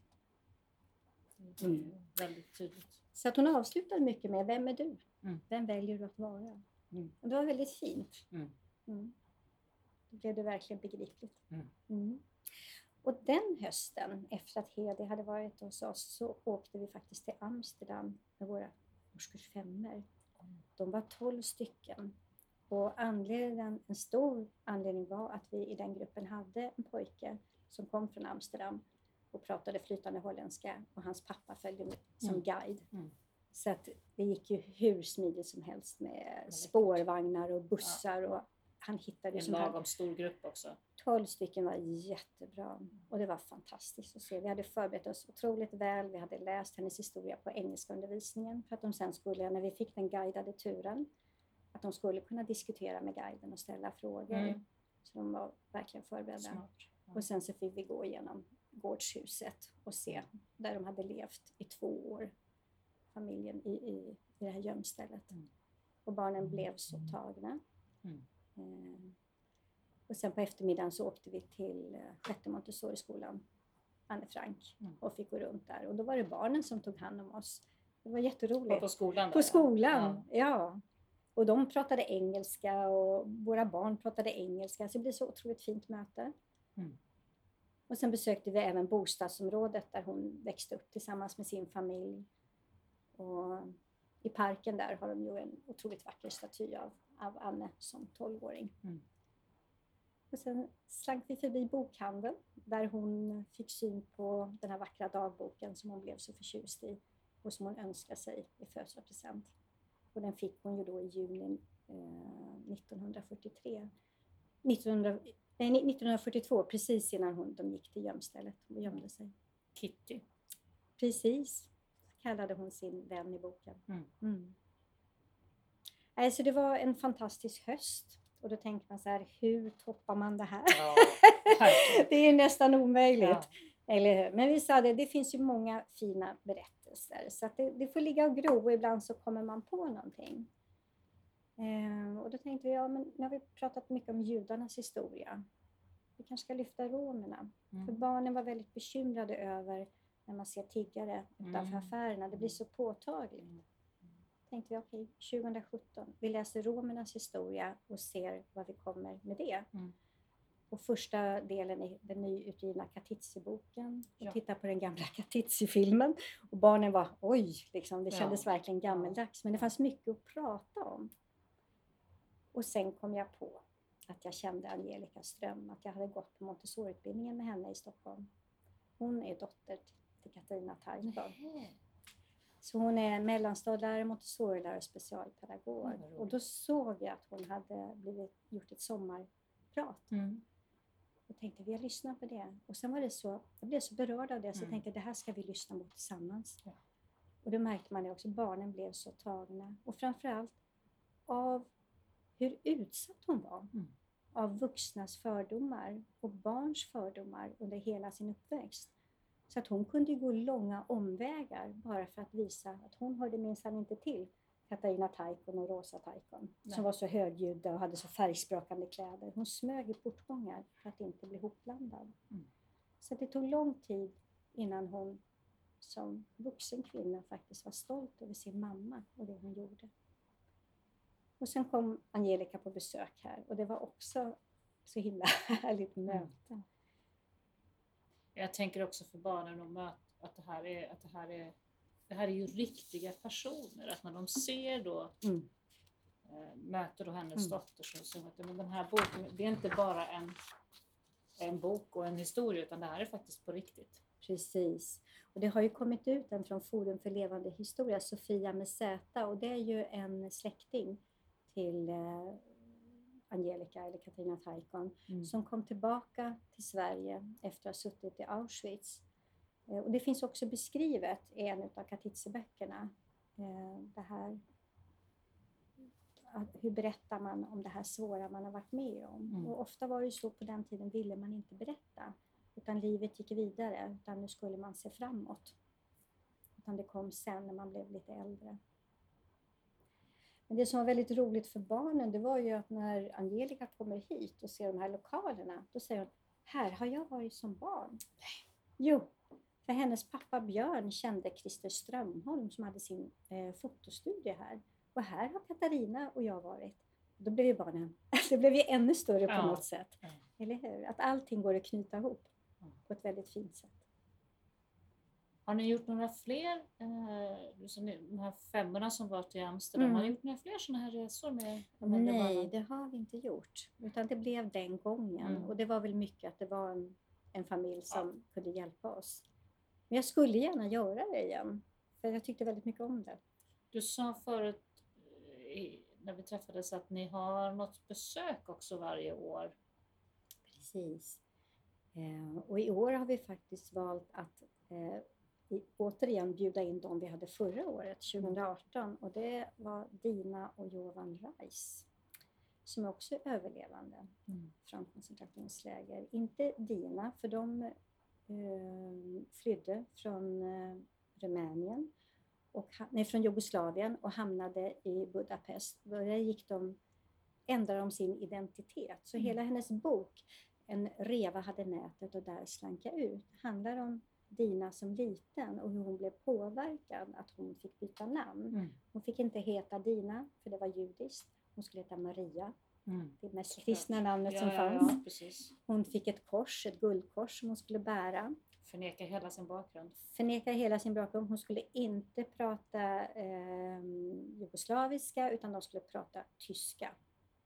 Mm. Väldigt tydligt. Så att hon avslutade mycket med Vem är du? Mm. Vem väljer du att vara? Mm. Och det var väldigt fint. Mm. mm. Då blev det verkligen begripligt. Och den hösten, efter att Hedi hade varit hos oss, så åkte vi faktiskt till Amsterdam med våra årskurs femmor. De var tolv stycken. Och anledningen, en stor anledning var att vi i den gruppen hade en pojke som kom från Amsterdam och pratade flytande holländska och hans pappa följde med som mm. guide. Mm. Så att det gick ju hur smidigt som helst med spårvagnar och bussar och han hittade... En lagom stor grupp också. 12 stycken var jättebra och det var fantastiskt att se. Vi hade förberett oss otroligt väl. Vi hade läst hennes historia på engelska undervisningen för att de sen skulle, när vi fick den guidade turen, att de skulle kunna diskutera med guiden och ställa frågor. Mm. Så de var verkligen förberedda. Ja. Och sen så fick vi gå igenom gårdshuset och se där de hade levt i två år, familjen i, i, i det här gömstället. Mm. Och barnen blev så tagna. Mm. Eh, och sen på eftermiddagen så åkte vi till eh, sjätte Montessori-skolan, Anne Frank, mm. och fick gå runt där. Och då var det barnen som tog hand om oss. Det var jätteroligt. på skolan? Där, på skolan, ja. ja. Och de pratade engelska och våra barn pratade engelska, så det blev så otroligt fint möte. Mm. Och sen besökte vi även bostadsområdet där hon växte upp tillsammans med sin familj. Och I parken där har de ju en otroligt vacker staty av, av Anne som tolvåring. Mm. Och sen slank vi förbi bokhandeln där hon fick syn på den här vackra dagboken som hon blev så förtjust i och som hon önskade sig i födelsedagspresent. Och den fick hon ju då i juni eh, 1943. 1900, nej, 1942, precis innan hon, de gick till gömstället och gömde sig. Kitty. Precis, kallade hon sin vän i boken. Mm. Mm. Alltså det var en fantastisk höst. Och då tänker man så här, hur toppar man det här? Ja, det är nästan omöjligt. Ja. Eller Men vi sa det, det finns ju många fina berättelser. Så det, det får ligga och gro och ibland så kommer man på någonting. Eh, och då tänkte vi, ja men nu har vi pratat mycket om judarnas historia. Vi kanske ska lyfta romerna. Mm. För barnen var väldigt bekymrade över när man ser tiggare utanför mm. affärerna. Det blir så påtagligt. Tänkte vi okej, okay, 2017, vi läser romernas historia och ser vad vi kommer med det. Mm. Och första delen i den nyutgivna Katitzi-boken och ja. tittar på den gamla Katitzi-filmen. Och barnen var oj, liksom, det kändes ja. verkligen gammeldags. Men det fanns mycket att prata om. Och sen kom jag på att jag kände Angelica Ström, att jag hade gått på Montessori-utbildningen med henne i Stockholm. Hon är dotter till Katarina Taipov. Så hon är mellanstadielärare, montessorilärare och specialpedagog. Mm, och då såg jag att hon hade blivit, gjort ett sommarprat. Mm. Och tänkte vi har lyssnat på det. Och sen var det så, jag blev så berörd av det så mm. jag tänkte det här ska vi lyssna på tillsammans. Ja. Och då märkte man det också, barnen blev så tagna. Och framförallt av hur utsatt hon var. Mm. Av vuxnas fördomar och barns fördomar under hela sin uppväxt. Så att hon kunde gå långa omvägar bara för att visa att hon hörde minsann inte till Katarina Taikon och Rosa Taikon som var så högljudda och hade så färgsprakande kläder. Hon smög i portgångar för att inte bli hopblandad. Mm. Så det tog lång tid innan hon som vuxen kvinna faktiskt var stolt över sin mamma och det hon gjorde. Och sen kom Angelica på besök här och det var också så himla härligt mm. Jag tänker också för barnen att möta att det här är, att det här är, det här är ju riktiga personer. Att när de ser då, mm. äh, möter då hennes mm. dotter så, så att men den här boken, det är inte bara en, en bok och en historia utan det här är faktiskt på riktigt. Precis. Och det har ju kommit ut en från Forum för levande historia, Sofia med Z, och det är ju en släkting till eh, Angelica eller Katarina Taikon mm. som kom tillbaka till Sverige efter att ha suttit i Auschwitz. Eh, och det finns också beskrivet i en av Katitze-böckerna. Eh, det här, hur berättar man om det här svåra man har varit med om? Mm. Och ofta var det så på den tiden ville man inte berätta. Utan livet gick vidare, utan nu skulle man se framåt. Utan det kom sen när man blev lite äldre. Men det som var väldigt roligt för barnen, det var ju att när Angelica kommer hit och ser de här lokalerna, då säger hon, här har jag varit som barn. Jo, för hennes pappa Björn kände Christer Strömholm som hade sin eh, fotostudie här. Och här har Katarina och jag varit. Då blev ju barnen, det blev ju ännu större på ja. något sätt. Ja. Eller hur? Att allting går att knyta ihop på ett väldigt fint sätt. Har ni gjort några fler, eh, de här femmorna som var till Amsterdam, mm. har ni gjort några fler sådana här resor med de Nej, det har vi inte gjort. Utan det blev den gången. Mm. Och det var väl mycket att det var en, en familj som ja. kunde hjälpa oss. Men jag skulle gärna göra det igen. För jag tyckte väldigt mycket om det. Du sa förut eh, när vi träffades att ni har något besök också varje år. Precis. Eh, och i år har vi faktiskt valt att eh, återigen bjuda in de vi hade förra året, 2018. Och det var Dina och Jovan Reis som är också överlevande mm. från koncentrationsläger. Inte Dina, för de eh, flydde från eh, Rumänien, och, nej, från Jugoslavien och hamnade i Budapest. Där gick de, ändrade de sin identitet. Så mm. hela hennes bok en reva hade nätet och där slank jag ut. Handlar om Dina som liten och hur hon blev påverkad att hon fick byta namn. Mm. Hon fick inte heta Dina för det var judiskt. Hon skulle heta Maria. Mm. Det mest kristna namnet ja, som ja, fanns. Ja, hon fick ett kors, ett guldkors som hon skulle bära. Förneka hela sin bakgrund. Förneka hela sin bakgrund. Hon skulle inte prata eh, jugoslaviska utan de skulle prata tyska.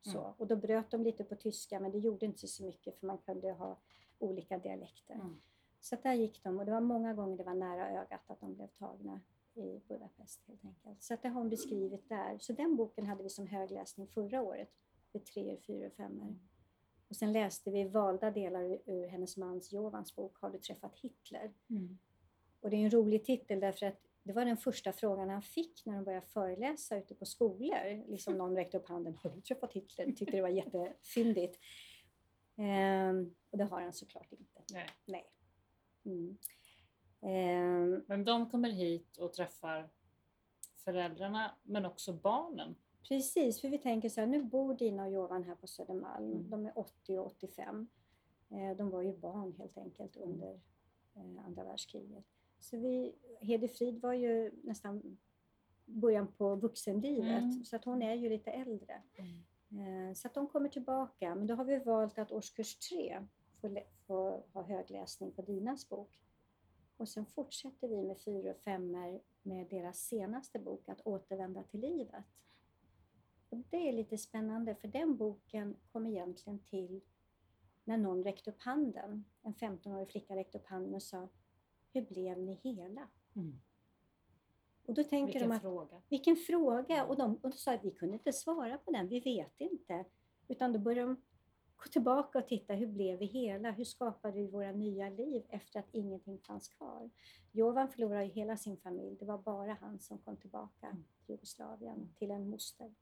Så. Mm. Och då bröt de lite på tyska men det gjorde inte så mycket för man kunde ha olika dialekter. Mm. Så där gick de och det var många gånger det var nära ögat att de blev tagna i Budapest helt enkelt. Så det har hon beskrivit där. Så den boken hade vi som högläsning förra året för tre, fyra och femmor. Och sen läste vi valda delar ur hennes mans Jovans bok Har du träffat Hitler? Mm. Och det är en rolig titel därför att det var den första frågan han fick när han började föreläsa ute på skolor. Liksom någon räckte upp handen. Har du träffat Hitler? Tyckte det var jättefyndigt. Ehm, och det har han såklart inte. Nej. Nej. Mm. Ehm. Men de kommer hit och träffar föräldrarna men också barnen. Precis, för vi tänker så här, nu bor Dina och Jovan här på Södermalm. Mm. De är 80 och 85. Ehm, de var ju barn helt enkelt under eh, andra världskriget. Så vi, Hedi Frid var ju nästan början på vuxenlivet, mm. så att hon är ju lite äldre. Mm. Eh, så att de kommer tillbaka, men då har vi valt att årskurs tre får, får ha högläsning på Dinas bok. Och sen fortsätter vi med fyra och femmor med deras senaste bok, Att återvända till livet. Och det är lite spännande, för den boken kom egentligen till när någon räckte upp handen. En 15-årig flicka räckte upp handen och sa hur blev ni hela? Mm. Och då tänker vilken de att, fråga. Vilken fråga! Och de, och de sa att vi kunde inte svara på den, vi vet inte. Utan då började de gå tillbaka och titta, hur blev vi hela? Hur skapade vi våra nya liv efter att ingenting fanns kvar? Jovan förlorade ju hela sin familj, det var bara han som kom tillbaka mm. till Jugoslavien, till en moster.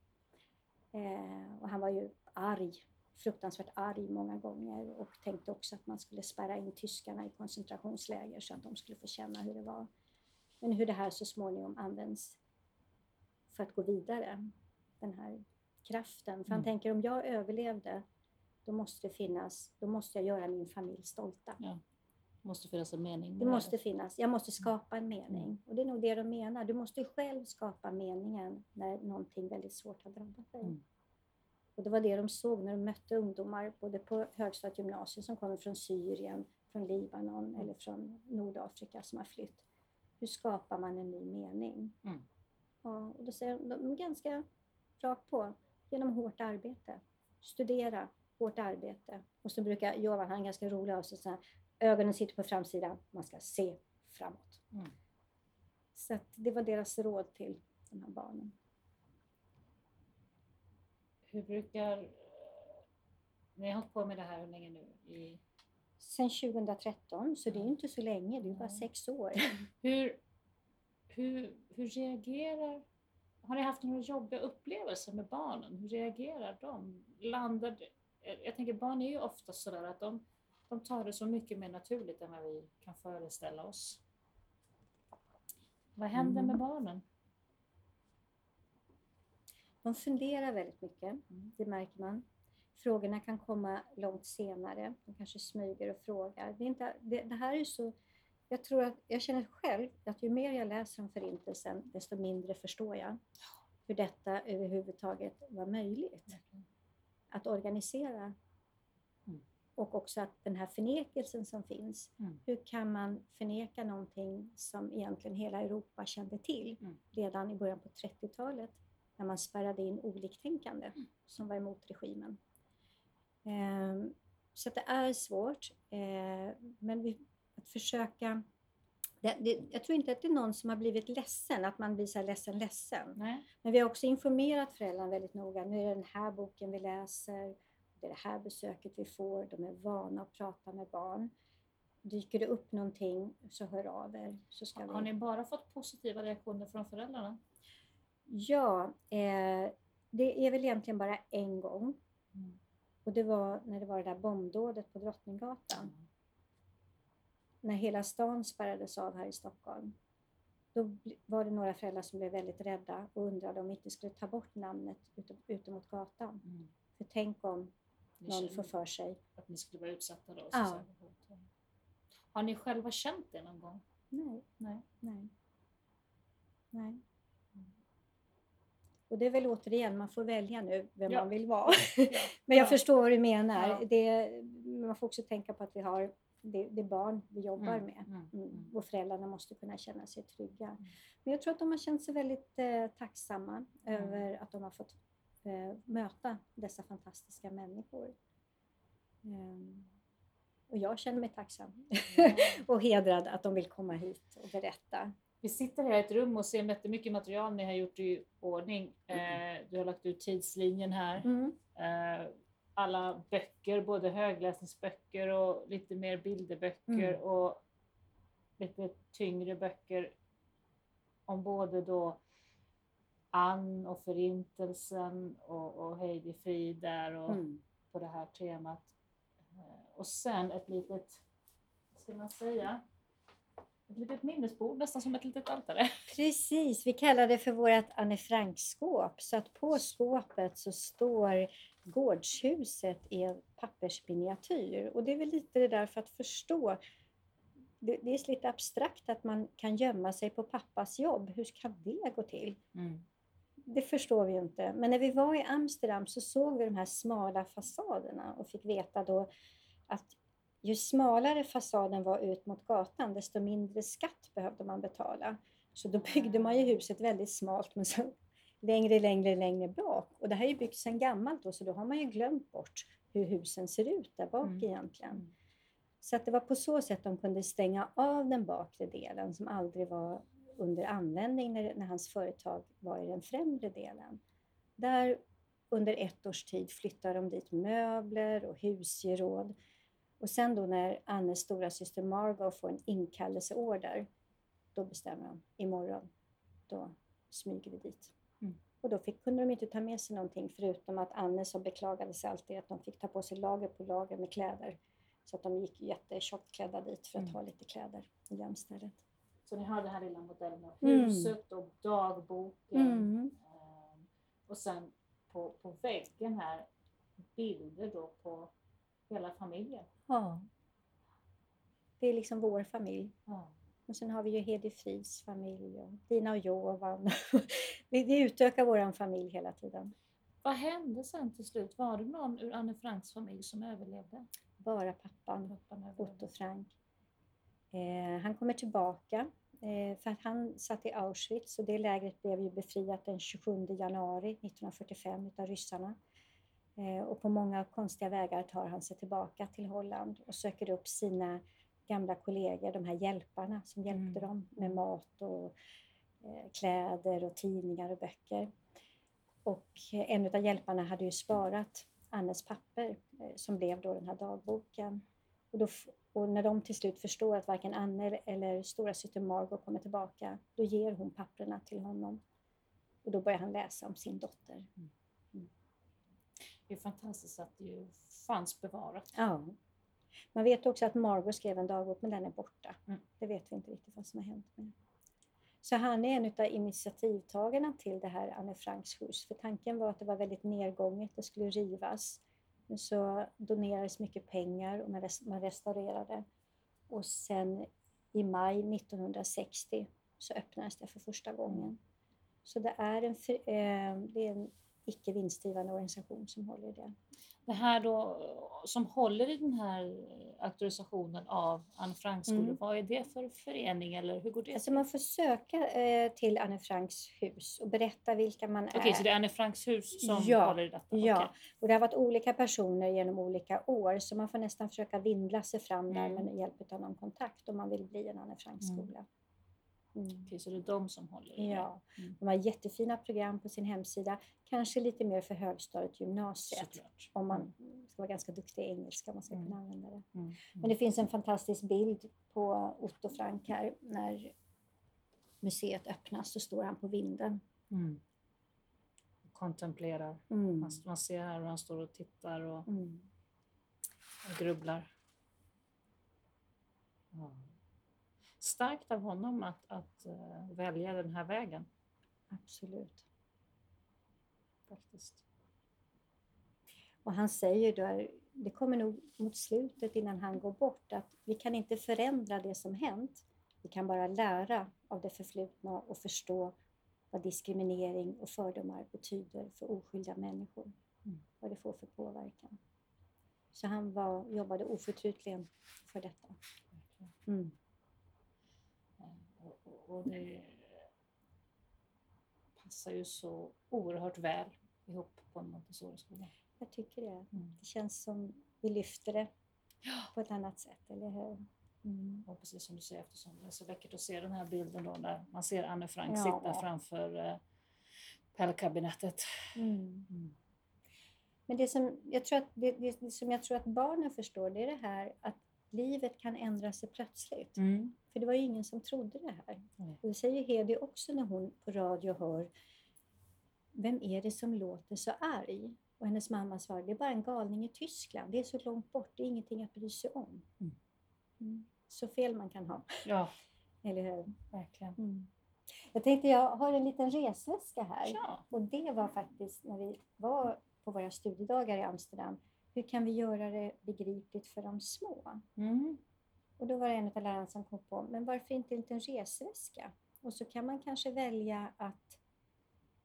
Eh, och han var ju arg fruktansvärt arg många gånger och tänkte också att man skulle spärra in tyskarna i koncentrationsläger så att de skulle få känna hur det var. Men hur det här så småningom används för att gå vidare, den här kraften. För han mm. tänker om jag överlevde, då måste det finnas, då måste jag göra min familj stolta. Ja. Det måste finnas en mening. Det måste finnas. Jag måste skapa en mening. Och det är nog det de menar. Du måste själv skapa meningen när någonting väldigt svårt har drabbat dig. Mm. Och det var det de såg när de mötte ungdomar både på högstadiegymnasiet som kommer från Syrien, från Libanon mm. eller från Nordafrika som har flytt. Hur skapar man en ny mening? Mm. Ja, och då säger de ganska rakt på, genom hårt arbete. Studera, hårt arbete. Och så brukar Jovan, han är ganska rolig av sig, ögonen sitter på framsidan, man ska se framåt. Mm. Så det var deras råd till de här barnen. Hur brukar... Ni har hållit på med det här hur länge nu? I... Sen 2013, så det är inte så länge, det är bara sex år. Hur, hur, hur reagerar... Har ni haft några jobbiga upplevelser med barnen? Hur reagerar de? Landar, jag tänker barn är ju ofta sådär att de, de tar det så mycket mer naturligt än vad vi kan föreställa oss. Vad händer med mm. barnen? De funderar väldigt mycket, mm. det märker man. Frågorna kan komma långt senare. De kanske smyger och frågar. Det, är inte, det, det här är så... Jag, tror att, jag känner själv att ju mer jag läser om Förintelsen, desto mindre förstår jag hur detta överhuvudtaget var möjligt. Att organisera. Mm. Och också att den här förnekelsen som finns. Mm. Hur kan man förneka någonting som egentligen hela Europa kände till mm. redan i början på 30-talet? när man spärrade in oliktänkande mm. som var emot regimen. Ehm, så det är svårt, eh, men vi, att försöka det, det, jag tror inte att det är någon som har blivit ledsen, att man här ledsen, ledsen. Nej. Men vi har också informerat föräldrarna väldigt noga. Nu är det den här boken vi läser, det är det här besöket vi får. De är vana att prata med barn. Dyker det upp någonting så hör av er. Så ska har vi... ni bara fått positiva reaktioner från föräldrarna? Ja, eh, det är väl egentligen bara en gång. Mm. Och det var när det var det där bombdådet på Drottninggatan. Mm. När hela stan spärrades av här i Stockholm. Då var det några föräldrar som blev väldigt rädda och undrade om vi inte skulle ta bort namnet ute, ute mot gatan. Mm. För tänk om ni någon får för sig. Att ni skulle vara utsatta då? Ja. Har ni själva känt det någon gång? Nej. Nej. Nej. Nej. Och det är väl återigen, man får välja nu vem ja. man vill vara. Men jag ja. förstår vad du menar. Ja. Det, man får också tänka på att vi har det, det barn vi jobbar mm. med. Mm. Mm. mm. Och föräldrarna måste kunna känna sig trygga. Mm. Men jag tror att de har känt sig väldigt eh, tacksamma mm. över att de har fått eh, möta dessa fantastiska människor. Um, och jag känner mig tacksam och hedrad att de vill komma hit och berätta. Vi sitter här i ett rum och ser jättemycket material ni har gjort i ordning. Eh, du har lagt ut tidslinjen här. Mm. Eh, alla böcker, både högläsningsböcker och lite mer bilderböcker mm. och lite tyngre böcker om både då Ann och Förintelsen och, och Heidi Frid där och mm. på det här temat. Eh, och sen ett litet, vad ska man säga, ett litet minnesbord, nästan som ett litet altare. Precis, vi kallar det för vårt Anne Frank-skåp. Så att på skåpet så står gårdshuset i en pappersminiatyr. Och det är väl lite det där för att förstå. Det, är lite abstrakt att man kan gömma sig på pappas jobb. Hur kan det gå till? Mm. Det förstår vi ju inte. Men när vi var i Amsterdam så såg vi de här smala fasaderna och fick veta då att ju smalare fasaden var ut mot gatan, desto mindre skatt behövde man betala. Så då byggde man ju huset väldigt smalt, men så längre, längre, längre bak. Och det här är ju byggt sedan gammalt då, så då har man ju glömt bort hur husen ser ut där bak mm. egentligen. Mm. Så att det var på så sätt de kunde stänga av den bakre delen som aldrig var under användning när, när hans företag var i den främre delen. Där under ett års tid flyttade de dit möbler och husgeråd och sen då när Annes stora syster Margot får en inkallelseorder, då bestämmer de, imorgon, då smyger vi dit. Mm. Och då fick, kunde de inte ta med sig någonting förutom att Anne som beklagade sig alltid att de fick ta på sig lager på lager med kläder. Så att de gick jättetjockt klädda dit för att mm. ha lite kläder i gömstället. Så ni har den här lilla modellen av mm. huset mm. och dagboken. Mm. Ehm, och sen på, på väggen här bilder då på hela familjen. Ja. Det är liksom vår familj. Ja. Och sen har vi ju Hedi Frids familj och Dina och Jovan. vi utökar vår familj hela tiden. Vad hände sen till slut? Var det någon ur Anne Franks familj som överlevde? Bara pappan, pappan Otto Frank. Eh, han kommer tillbaka eh, för att han satt i Auschwitz och det lägret blev ju befriat den 27 januari 1945 av ryssarna. Eh, och på många konstiga vägar tar han sig tillbaka till Holland och söker upp sina gamla kollegor, de här hjälparna som hjälpte mm. dem med mat och eh, kläder och tidningar och böcker. Och en av hjälparna hade ju sparat Annes papper eh, som blev då den här dagboken. Och, då, och, när de till slut förstår att varken Anne eller stora syster Margot kommer tillbaka, då ger hon papperna till honom. Och då börjar han läsa om sin dotter. Mm. Mm. Det är fantastiskt att det fanns bevarat. Ja. Man vet också att Margot skrev en dagbok, men den är borta. Mm. Det vet vi inte riktigt vad som har hänt med. Så han är en av initiativtagarna till det här Anne Franks hus. För tanken var att det var väldigt nedgånget, det skulle rivas. Men så donerades mycket pengar och man restaurerade. Och sen i maj 1960 så öppnades det för första gången. Så det är en, eh, det är en icke vinstdrivande organisation som håller i det. Det här då som håller i den här auktorisationen av Anne Franks skolor, mm. vad är det för förening eller hur går det alltså Man får söka eh, till Anne Franks hus och berätta vilka man är. Okej, så det är Anne Franks hus som ja, håller i detta? Ja, okay. och det har varit olika personer genom olika år så man får nästan försöka vindla sig fram där mm. med hjälp av någon kontakt om man vill bli en Anne Franks skola. Mm. Mm. Okej, så det är de som håller i Ja, mm. de har jättefina program på sin hemsida. Kanske lite mer för högstadiet gymnasiet. Såklart. Om man mm. ska vara ganska duktig i engelska man ska mm. kunna använda det. Mm. mm. Men det finns en fantastisk bild på Otto Frank här. När museet öppnas så står han på vinden. Mm. Kontemplerar. Man, man, ser här hur han står och tittar och, och grubblar. Ja starkt av honom att, att uh, välja den här vägen. Absolut. Faktiskt. Och han säger då, det kommer nog mot slutet innan han går bort, att vi kan inte förändra det som hänt. Vi kan bara lära av det förflutna och förstå vad diskriminering och fördomar betyder för oskyldiga människor. Mm. Vad det får för påverkan. Så han var, jobbade oförtruteligt för detta. Mm. Och det passar ju så oerhört väl ihop på en Montessori-skola. Jag tycker det. Mm. Det känns som vi lyfter det på ett annat sätt, eller hur? Mm. Och precis som du säger, eftersom det är så läckert att se den här bilden då där man ser Anne Frank ja. sitta framför eh, pärlkabinettet. Mm. Mm. Men det som, jag tror att, det, det, som jag tror att barnen förstår, det är det här att livet kan ändra sig plötsligt. Mm. För det var ju ingen som trodde det här. Mm. Och det säger Hedi också när hon på radio hör Vem är det som låter så arg? Och hennes mamma svarar, det är bara en galning i Tyskland. Det är så långt bort, det är ingenting att bry sig om. Mm. mm. Så fel man kan ha. Ja. Eller hur? Verkligen. Mm. Jag tänkte, jag har en liten resväska här. Ja. Och det var faktiskt när vi var på våra studiedagar i Amsterdam hur kan vi göra det begripligt för de små? Mm. Och då var det en av lärarna som kom på, men varför inte en liten resväska? Och så kan man kanske välja att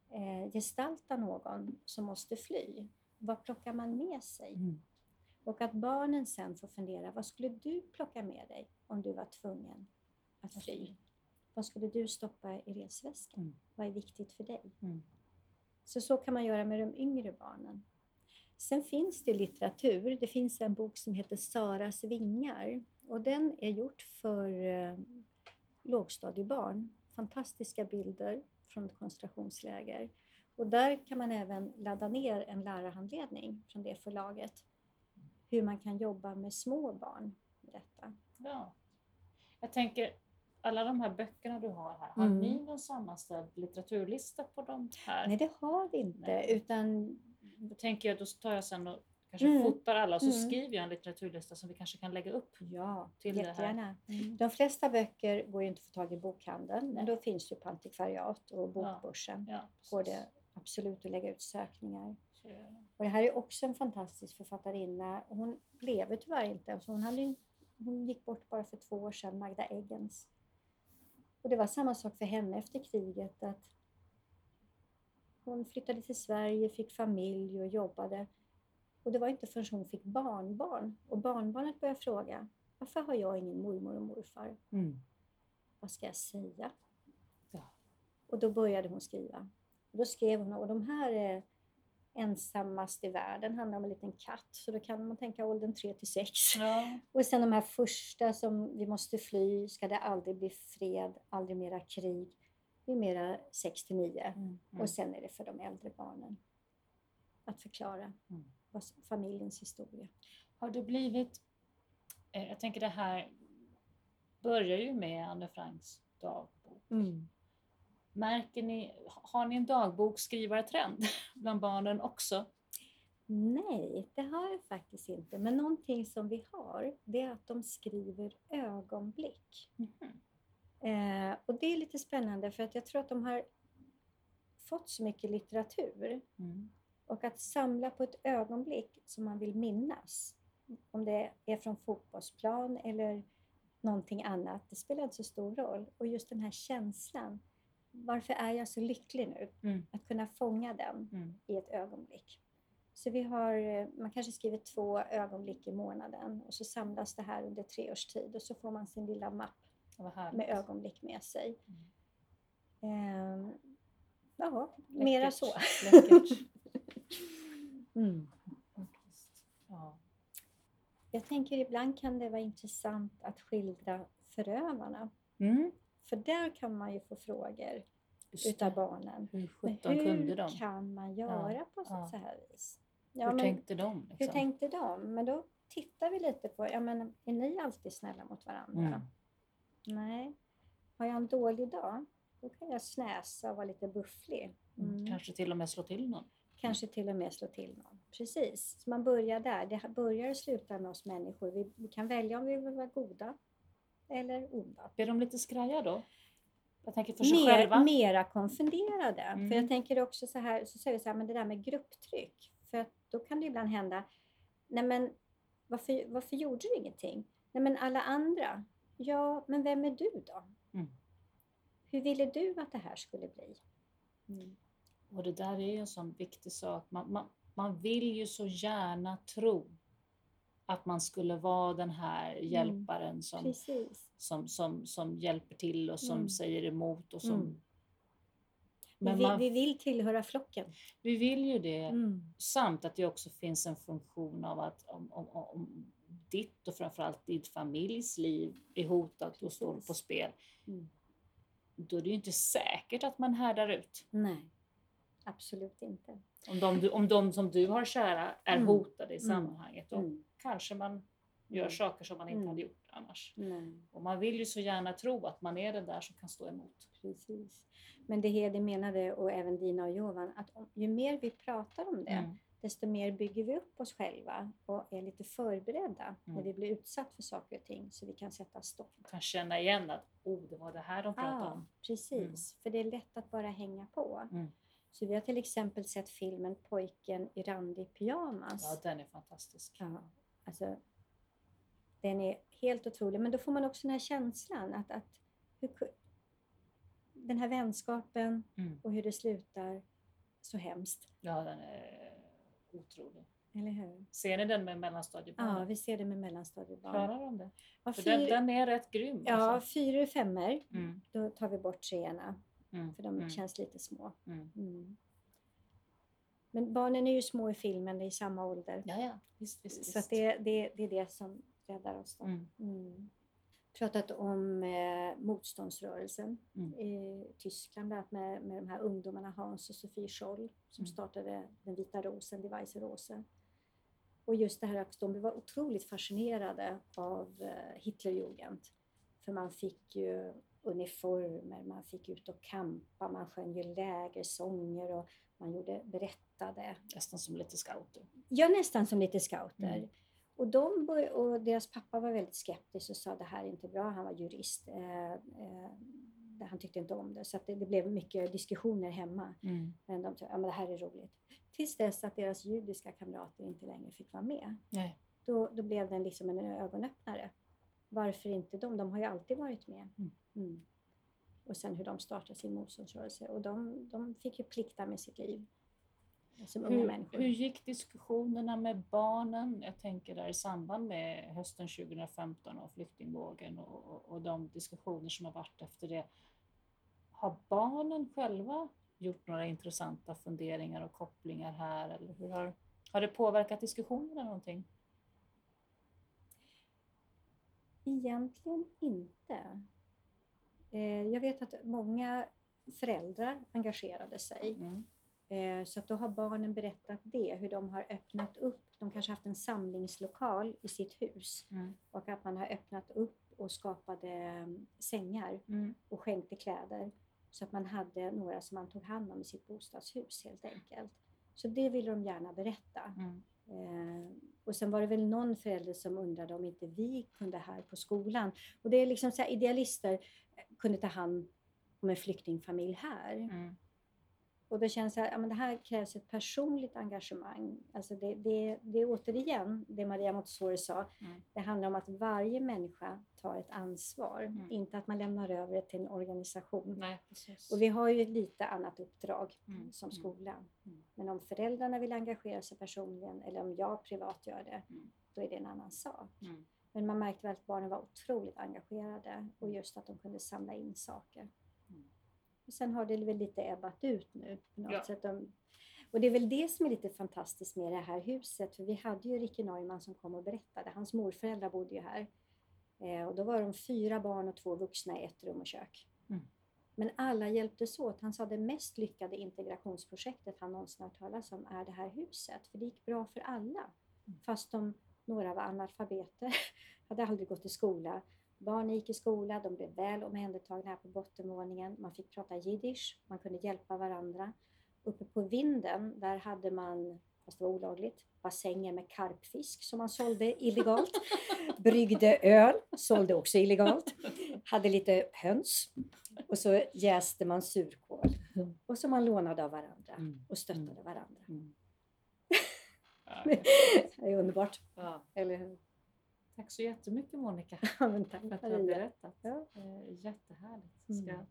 eh, gestalta någon som måste fly. Vad plockar man med sig? Mm. Och att barnen sen får fundera, vad skulle du plocka med dig om du var tvungen att fly? Vad skulle du stoppa i resväskan? Mm. Vad är viktigt för dig? Mm. Så så kan man göra med de yngre barnen. Sen finns det litteratur. Det finns en bok som heter Saras vingar och den är gjort för eh, lågstadiebarn. Fantastiska bilder från ett koncentrationsläger. Och där kan man även ladda ner en lärarhandledning från det förlaget. Hur man kan jobba med små barn med detta. Ja. Jag tänker, alla de här böckerna du har här, har mm. ni någon sammanställd litteraturlista på de här? Nej, det har vi inte. Nej. Utan tänker jag, då tar jag sen och kanske mm. fotar alla och så mm. skriver jag en litteraturlista som vi kanske kan lägga upp ja, till jättegärna. det här. Mm. De flesta böcker går ju inte att få tag i bokhandeln, men då finns ju på antikvariat och bokbörsen. Ja, ja, går det absolut att lägga ut sökningar. Så, Och det här är också en fantastisk författarinna. Hon lever tyvärr inte. Så hon, hade, hon gick bort bara för två år sedan, Magda Eggens. Och det var samma sak för henne efter kriget. att hon flyttade till Sverige, fick familj och jobbade. Och det var inte förrän hon fick barnbarn och barnbarnet började fråga varför har jag ingen mormor och morfar? Mm. Vad ska jag säga? Ja. Och då började hon skriva. Och då skrev hon, och de här är ensammast i världen handlar om en liten katt, så då kan man tänka åldern 3 till 6. Ja. Och sen de här första som vi måste fly, ska det aldrig bli fred, aldrig mera krig. Det är mera 6 till 9. Mm, mm. Och sen är det för de äldre barnen att förklara mm. familjens historia. Har det blivit, eh, jag tänker det här börjar ju med Anne Franks dagbok. Mm. Märker ni, har ni en dagbokskrivartrend bland barnen också? Nej, det har jag faktiskt inte. Men någonting som vi har, det är att de skriver ögonblick. Mm. Eh, och det är lite spännande för att jag tror att de har fått så mycket litteratur. Mm. Och att samla på ett ögonblick som man vill minnas, om det är från fotbollsplan eller någonting annat, det spelar inte så stor roll. Och just den här känslan, varför är jag så lycklig nu? Mm. Att kunna fånga den mm. i ett ögonblick. Så vi har, man kanske skriver två ögonblick i månaden och så samlas det här under tre års tid och så får man sin lilla mapp med ögonblick med sig. Mm. Ehm, ja, mera så. mm. ja. Jag tänker ibland kan det vara intressant att skildra förövarna. Mm. För där kan man ju få frågor utav barnen. Hur, hur de? kan man göra ja, på ja. så här vis? Ja, hur men, tänkte de? Liksom? Hur tänkte de? Men då tittar vi lite på, ja men är ni alltid snälla mot varandra? Nej. Har jag en dålig dag, då kan jag snäsa och vara lite bufflig. Mm. mm. Kanske till och med slå till någon. Kanske till och med slå till någon. Precis. Så man börjar där. Det börjar och slutar med oss människor. Vi, vi kan välja om vi vill vara goda eller onda. Blir de lite skraja då? Jag tänker för sig Mer, själva. Mera konfunderade. Mm. För jag tänker också så här, så säger vi så här, men det där med grupptryck. För att då kan det ibland hända, nej men varför, varför gjorde du ingenting? Nej men alla andra. Ja, men vem är du då? Mm. Hur ville du att det här skulle bli? Mm. Och det där är en sån viktig sak. Man, man, man vill ju så gärna tro att man skulle vara den här mm. hjälparen som, som, som, som hjälper till och som mm. säger emot och som mm. Men vi, man, vi vill tillhöra flocken. Vi vill ju det. Mm. Samt att det också finns en funktion av att om, om, om ditt och framförallt ditt familjs liv är hotat och står på spel. Mm. Då är det ju inte säkert att man härdar ut. Nej, absolut inte. Om de, om de som du har kära är mm. hotade i mm. sammanhanget, då mm. kanske man gör mm. saker som man inte hade gjort annars. Nej. Och man vill ju så gärna tro att man är den där som kan stå emot. Precis. Men det Hedi menade, och även Dina och Jovan, att ju mer vi pratar om det, mm. Desto mer bygger vi upp oss själva och är lite förberedda mm. när vi blir utsatt för saker och ting så vi kan sätta stopp. Kan känna igen att oh, det var det här de pratade ja, om. Precis, mm. för det är lätt att bara hänga på. Mm. Så vi har till exempel sett filmen Pojken i randig pyjamas. Ja, den är fantastisk. Ja, alltså, den är helt otrolig. Men då får man också den här känslan att, att hur, den här vänskapen mm. och hur det slutar så hemskt. Ja, den är otrolig. Eller hur? Ser ni den med mellanstadiebarn? Ja, vi ser den med mellanstadiebarn. Klarar de det? Ja, fyr... den, den, är rätt grym. Ja, alltså. fyra femmor. Mm. Då tar vi bort treorna. Mm. För de mm. känns lite små. Mm. mm. Men barnen är ju små i filmen, det är i samma ålder. Ja, ja. Visst, visst, så det, det, det är det som räddar oss. Då. Pratat om eh, motståndsrörelsen mm. i Tyskland, bland annat med, med de här ungdomarna Hans och Sofie Scholl som mm. startade Den vita rosen, Die Weiße Rose. Och just det här att de var otroligt fascinerade av eh, Hitlerjugend. För man fick ju uniformer, man fick ut och kampa, man sjöng ju lägersånger och man gjorde, berättade. Nästan som lite scouter? Ja, nästan som lite scouter. Mm. Och, de och deras pappa var väldigt skeptisk och sa det här är inte bra. Han var jurist. Eh, eh, han tyckte inte om det. Så det, det, blev mycket diskussioner hemma. Mm. Men de tyckte ja, det här är roligt. Tills dess att deras judiska kamrater inte längre fick vara med. Nej. Då, då blev det liksom en ögonöppnare. Varför inte de? De har ju alltid varit med. Mm. Mm. Och sen hur de startade sin motståndsrörelse. Och de, de fick ju plikta med sitt liv. Som unga hur, människor. hur gick diskussionerna med barnen? Jag tänker där i samband med hösten 2015 och flyktingvågen och, och, de diskussioner som har varit efter det. Har barnen själva gjort några intressanta funderingar och kopplingar här? Eller hur har, har det påverkat diskussionerna någonting? Egentligen inte. Eh, jag vet att många föräldrar engagerade sig. Mm. Eh, så att då har barnen berättat det, hur de har öppnat upp. De kanske haft en samlingslokal i sitt hus mm. och att man har öppnat upp och skapade mm, sängar mm. och skänkte kläder. Så att man hade några som man tog hand om i sitt bostadshus helt enkelt. Så det ville de gärna berätta. Mm. Eh, och sen var det väl någon förälder som undrade om inte vi kunde här på skolan. Och det är liksom så här, idealister kunde ta hand om en flyktingfamilj här. Mm. Och då känns det att ja, det här krävs ett personligt engagemang. Alltså det, det, det är återigen det Maria Montessori sa. Mm. Det handlar om att varje människa tar ett ansvar. Mm. Inte att man lämnar över det till en organisation. Nej, och vi har ju ett lite annat uppdrag mm. som mm. skola. Mm. Men om föräldrarna vill engagera sig personligen eller om jag privat gör det, mm. då är det en annan sak. Men man märkte väl att barnen var otroligt engagerade och just att de kunde samla in saker. Sen har det väl lite ebbat ut nu. På något ja. sätt. Och det är väl det som är lite fantastiskt med det här huset. För vi hade ju Ricky Neumann som kom och berättade. Hans morföräldrar bodde ju här. Eh, och då var de fyra barn och två vuxna i ett rum och kök. Mm. Men alla hjälptes åt. Han sa det mest lyckade integrationsprojektet han någonsin hört talas om är det här huset. För det gick bra för alla. Mm. Fast de, några var analfabeter, hade aldrig gått i skola. Barnen gick i skola, de blev väl omhändertagna här på bottenvåningen. Man fick prata jiddisch, man kunde hjälpa varandra. Uppe på vinden, där hade man, fast det var olagligt, bassänger med karpfisk som man sålde illegalt. Bryggde öl, sålde också illegalt. Hade lite höns. Och så jäste man surkål. Och som man lånade av varandra mm. och stöttade mm. varandra. Mm. det är underbart. Eller hur? Tack så jättemycket Monica ja, men tack för att du har berättat. Ja. Eh, jättehärligt. Jag ska mm.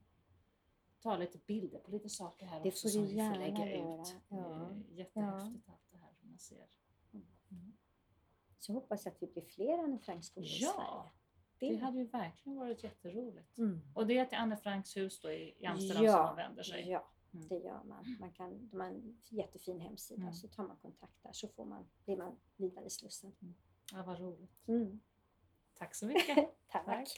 ta lite bilder på lite saker här det också som vi får lägga göra. ut. Ja. Jättehäftigt allt det här som man ser. Mm. mm. Så hoppas jag att vi blir fler Anne Frank-skolor ja. i Sverige. Det. det hade ju verkligen varit jätteroligt. Mm. Och det är till Anne Franks hus då i Amsterdam ja. som man vänder sig? Ja, mm. det gör man. man kan, de har en jättefin hemsida mm. så tar man kontakt där så får man, blir man vidare slussad. Ja, vad roligt. Mm. Tack så mycket. Tack. Tack.